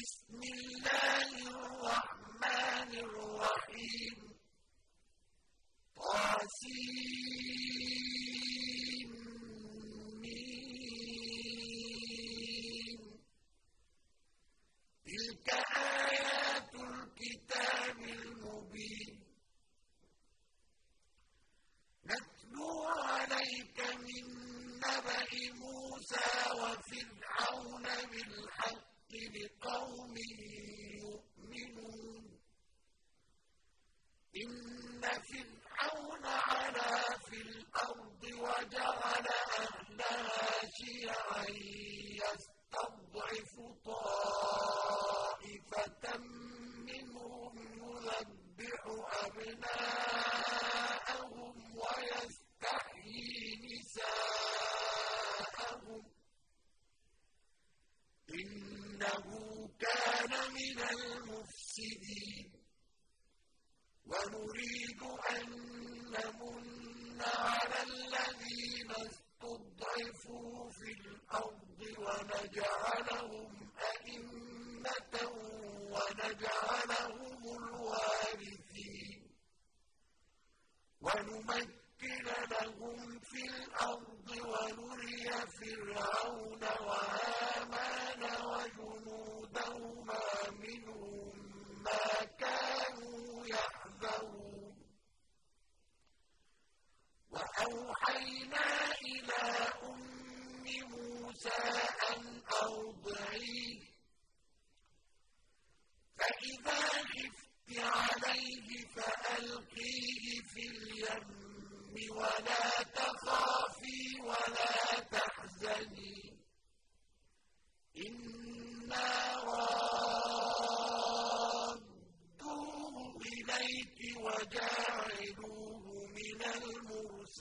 بسم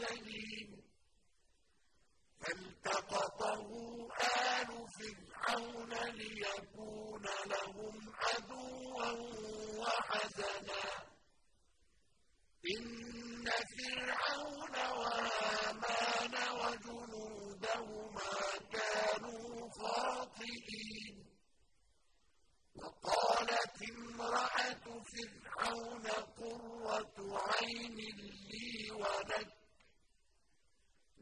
المرسلين فالتقطه آل فرعون ليكون لهم عدوا وحزنا. إن فرعون وهامان وجنودهما كانوا خاطئين. وقالت امرأة فرعون قرة عين لي ولك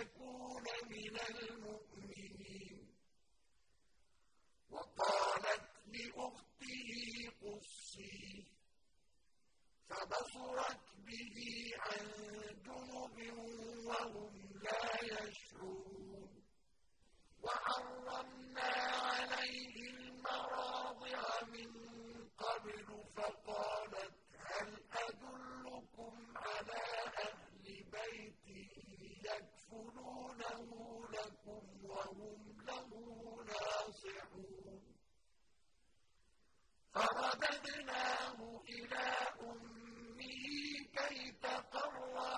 لتكون من المؤمنين فرددناه إلى أمه كي تقر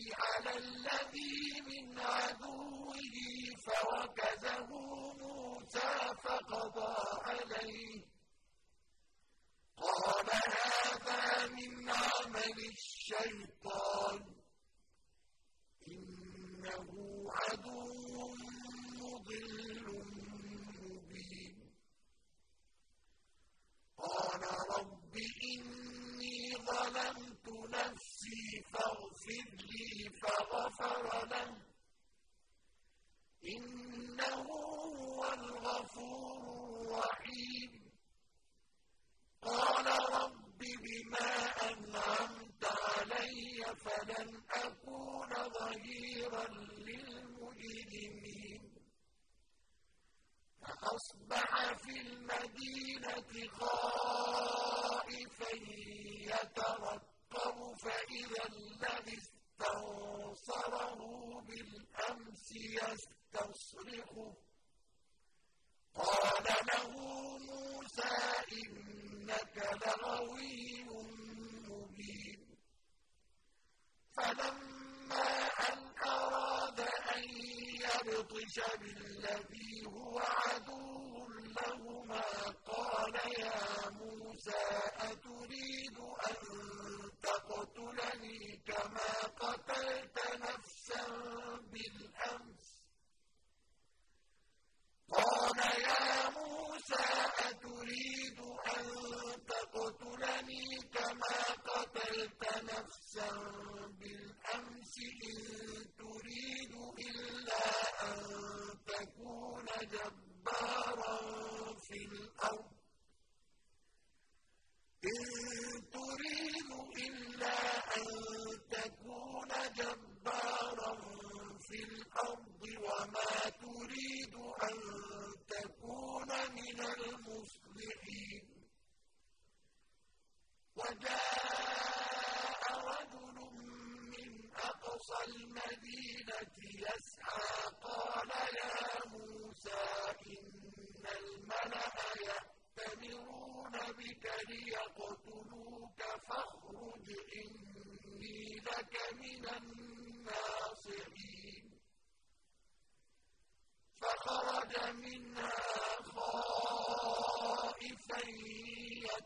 الذي من عدوه فوكزه موسى فقضى عليه. قال هذا من عمل الشيطان. إنه عدو مضل مبين. قال رب إني ظلمت فغفر له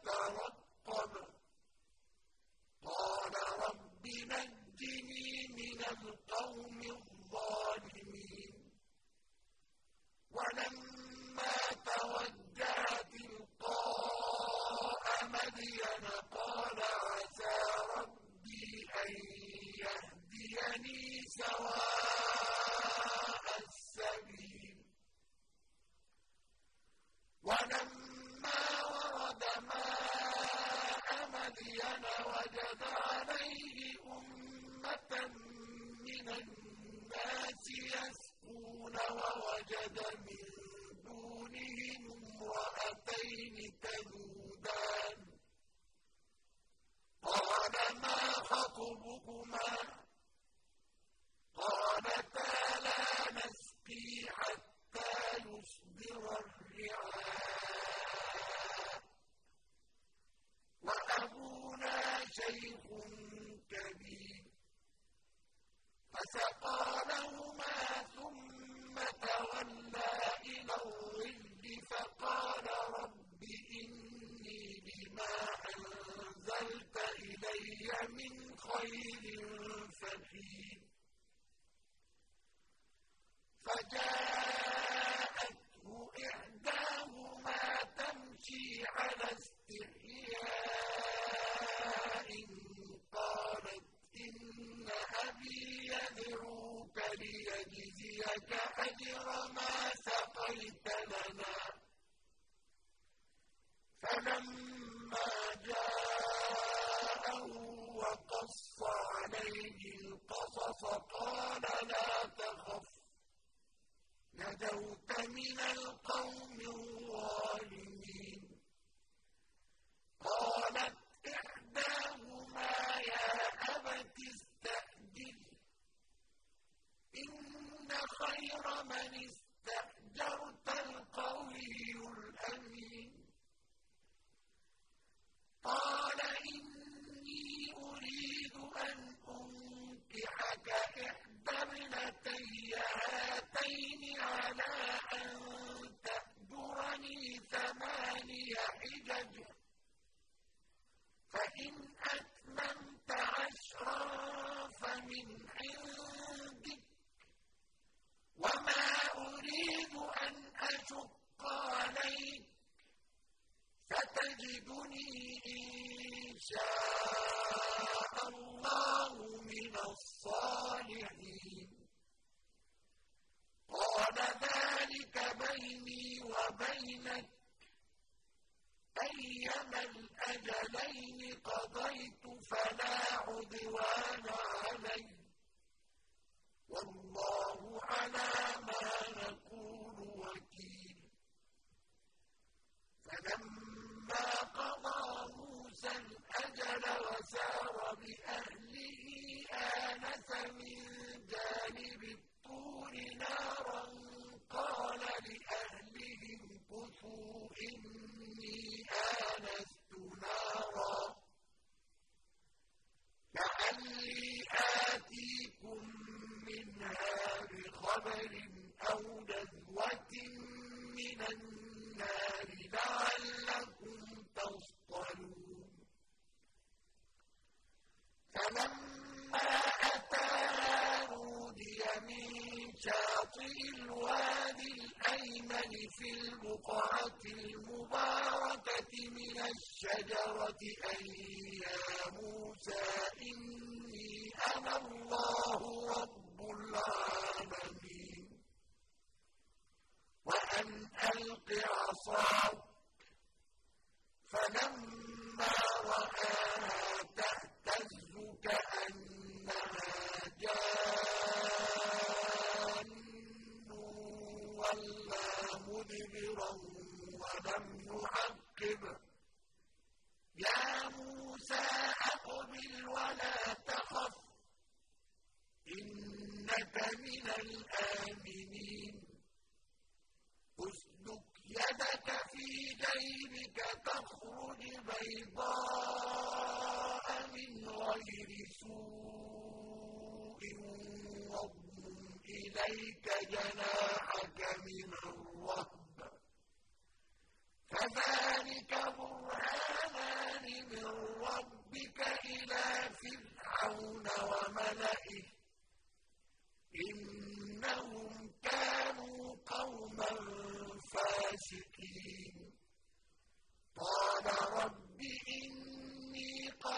وتركت شيء من استطاع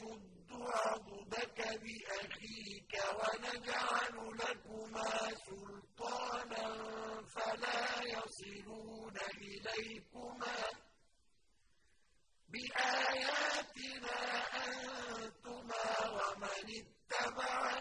يشد عضدك بأخيك ونجعل لكما سلطانا فلا يصلون إليكما بآياتنا أنتما ومن اتبعك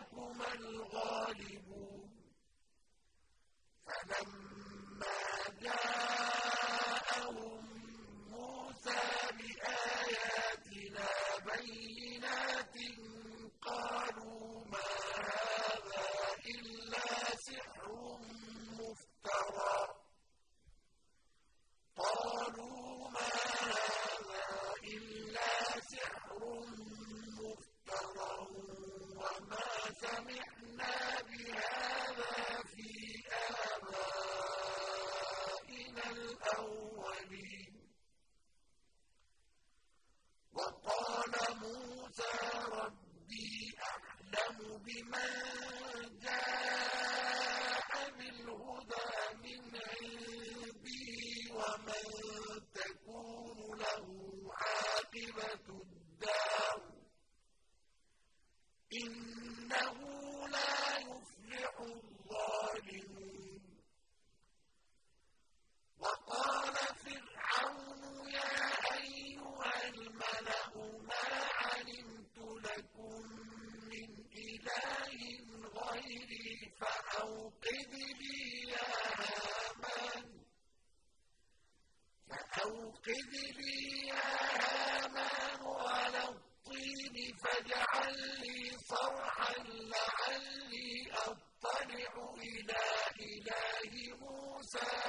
خذ لي يا هامان على الطين فاجعل لي صرحا لعلي أطلع إلى إله موسى.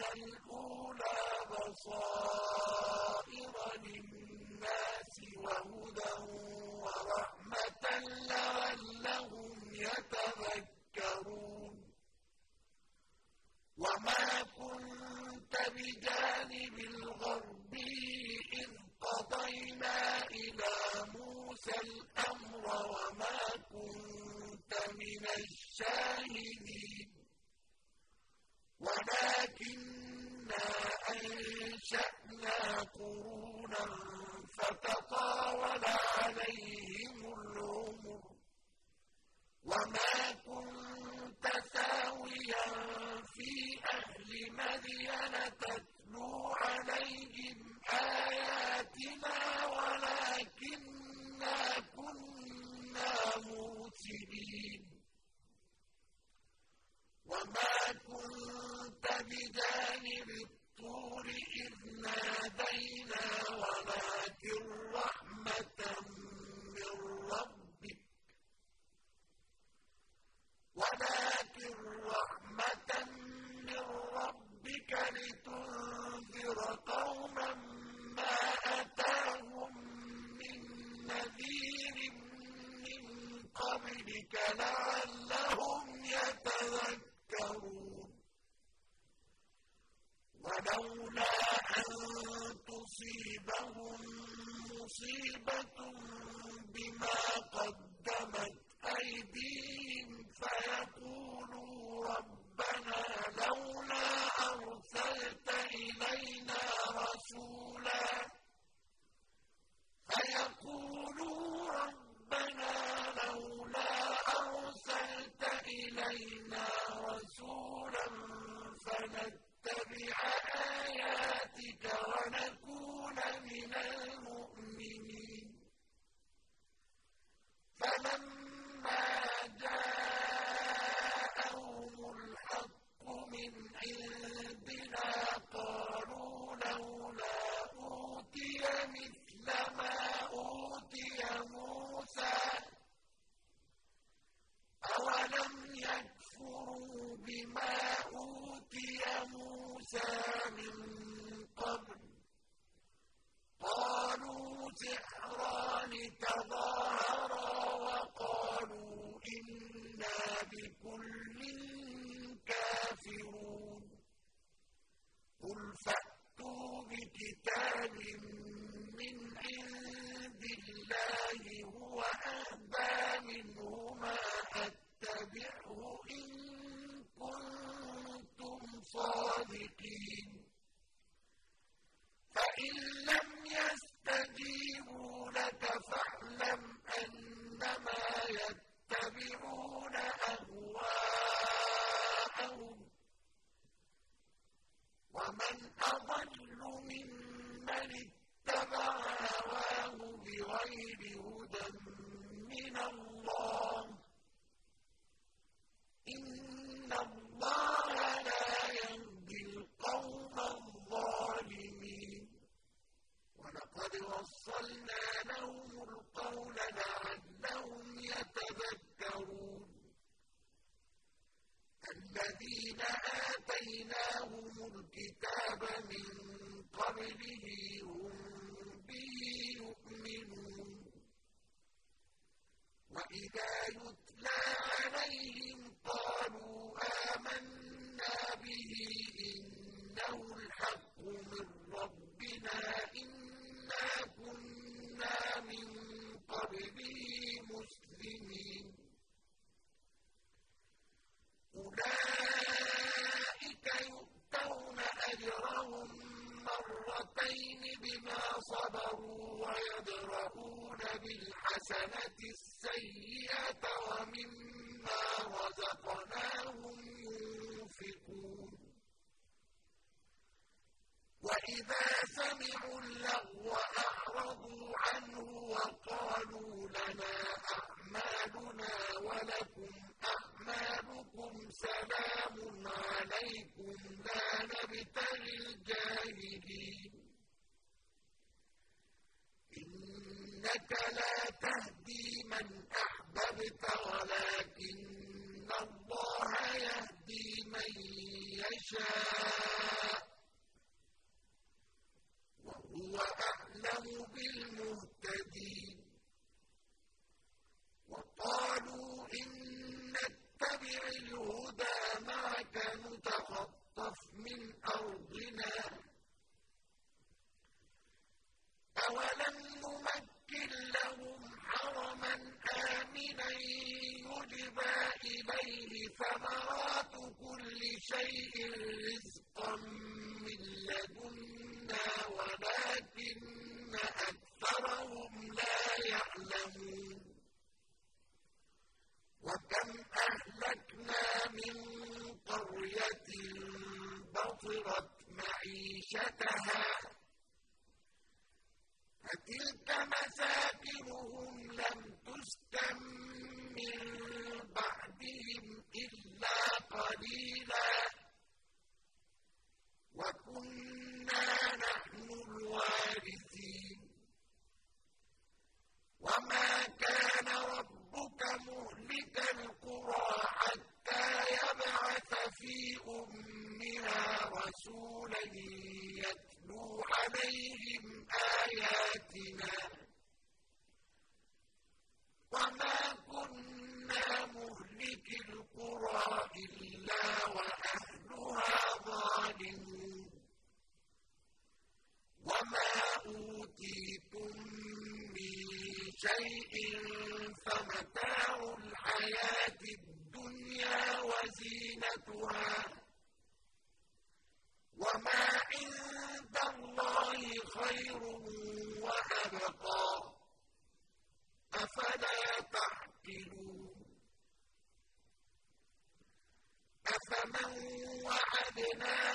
الْأُولَىٰ بَصَائِرَ لِلنَّاسِ وَهُدًى وَرَحْمَةً لَّعَلَّهُمْ يَتَذَكَّرُونَ. وَمَا كُنتَ بِجَانِبِ الْغَرْبِيِّ إِذْ قَضَيْنَا إِلَىٰ مُوسَى الْأَمْرَ وَمَا كُنتَ مِنَ الشَّاهِدِينَ. وَلَٰكِنَّا أَنشَأْنَا قُرُونًا فَتَطَاوَلَ عَلَيْهِمُ الْعُمُرُ وَمَا كُنتَ ثَاوِيًا فِي أَهْلِ مَدْيَنَ تَتْلُو عَلَيْهِمْ آيَاتِنَا وَلَٰكِنَّا كُنَّا مُرْسِلِينَ وَمَا كُنتَ بِجَانِبِ الطُّورِ إِذْ نَادَيْنَا وَلَٰكِن رَّحْمَةً مِّن رَّبِّكَ وَلَٰكِن رَّحْمَةً مِّن رَّبِّكَ لِتُنذِرَ قَوْمًا مَّا أَتَاهُم مِّن نَّذِيرٍ مِّن قَبْلِكَ لَعَلَّهُمْ يَتَذَكَّرُونَ وَلَوْلَا أَن تُصِيبَهُم مُّصِيبَةٌ بِمَا قَدَّمَتْ أَيْدِيهِمْ فَيَقُولُوا رَبَّنَا لَوْلَا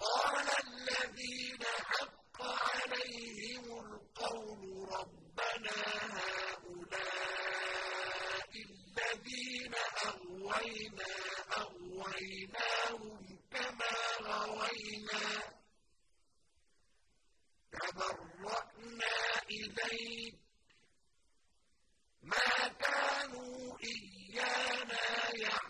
قال الذين حق عليهم القول ربنا هؤلاء الذين أغوينا أغويناهم كما غوينا تبرأنا إليك ما كانوا إيانا يعبدون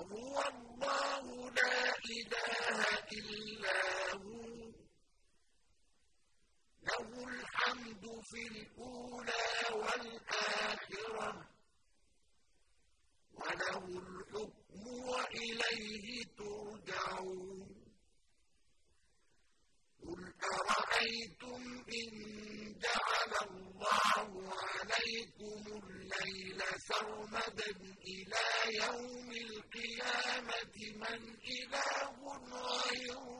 وهو الله لا إله إلا هو. له الحمد في الأولى والآخرة وله الحكم وإليه ترجعون. قل أرأيتم إن جعل الله عليكم الليل سرمدا إلى يوم القيامة؟ من إله غير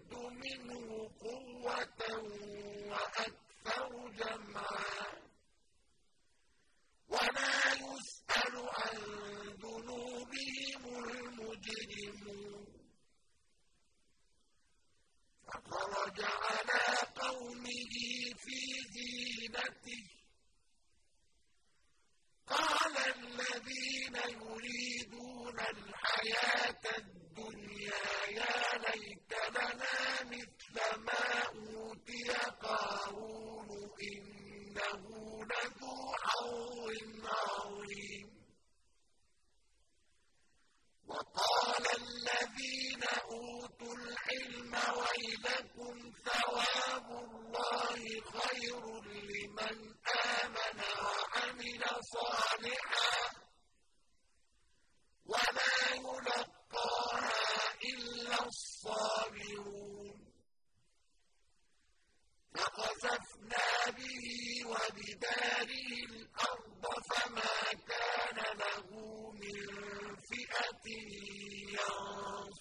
منه قوة وأكثر جمعا.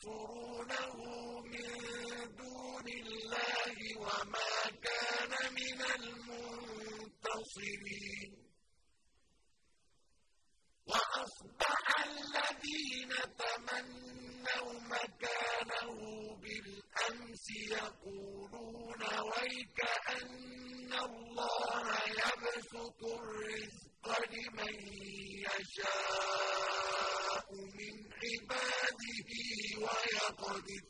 يَنصُرُونَهُ مِن دُونِ اللَّهِ وَمَا كَانَ مِنَ الْمُنتَصِرِينَ وَأَصْبَحَ الَّذِينَ تَمَنَّوْا مَكَانَهُ بِالْأَمْسِ يَقُولُونَ وَيْكَ أَنَّ اللَّهَ يَبْسُطُ الرِّزْقَ لِمَن يَشَاءُ Allah,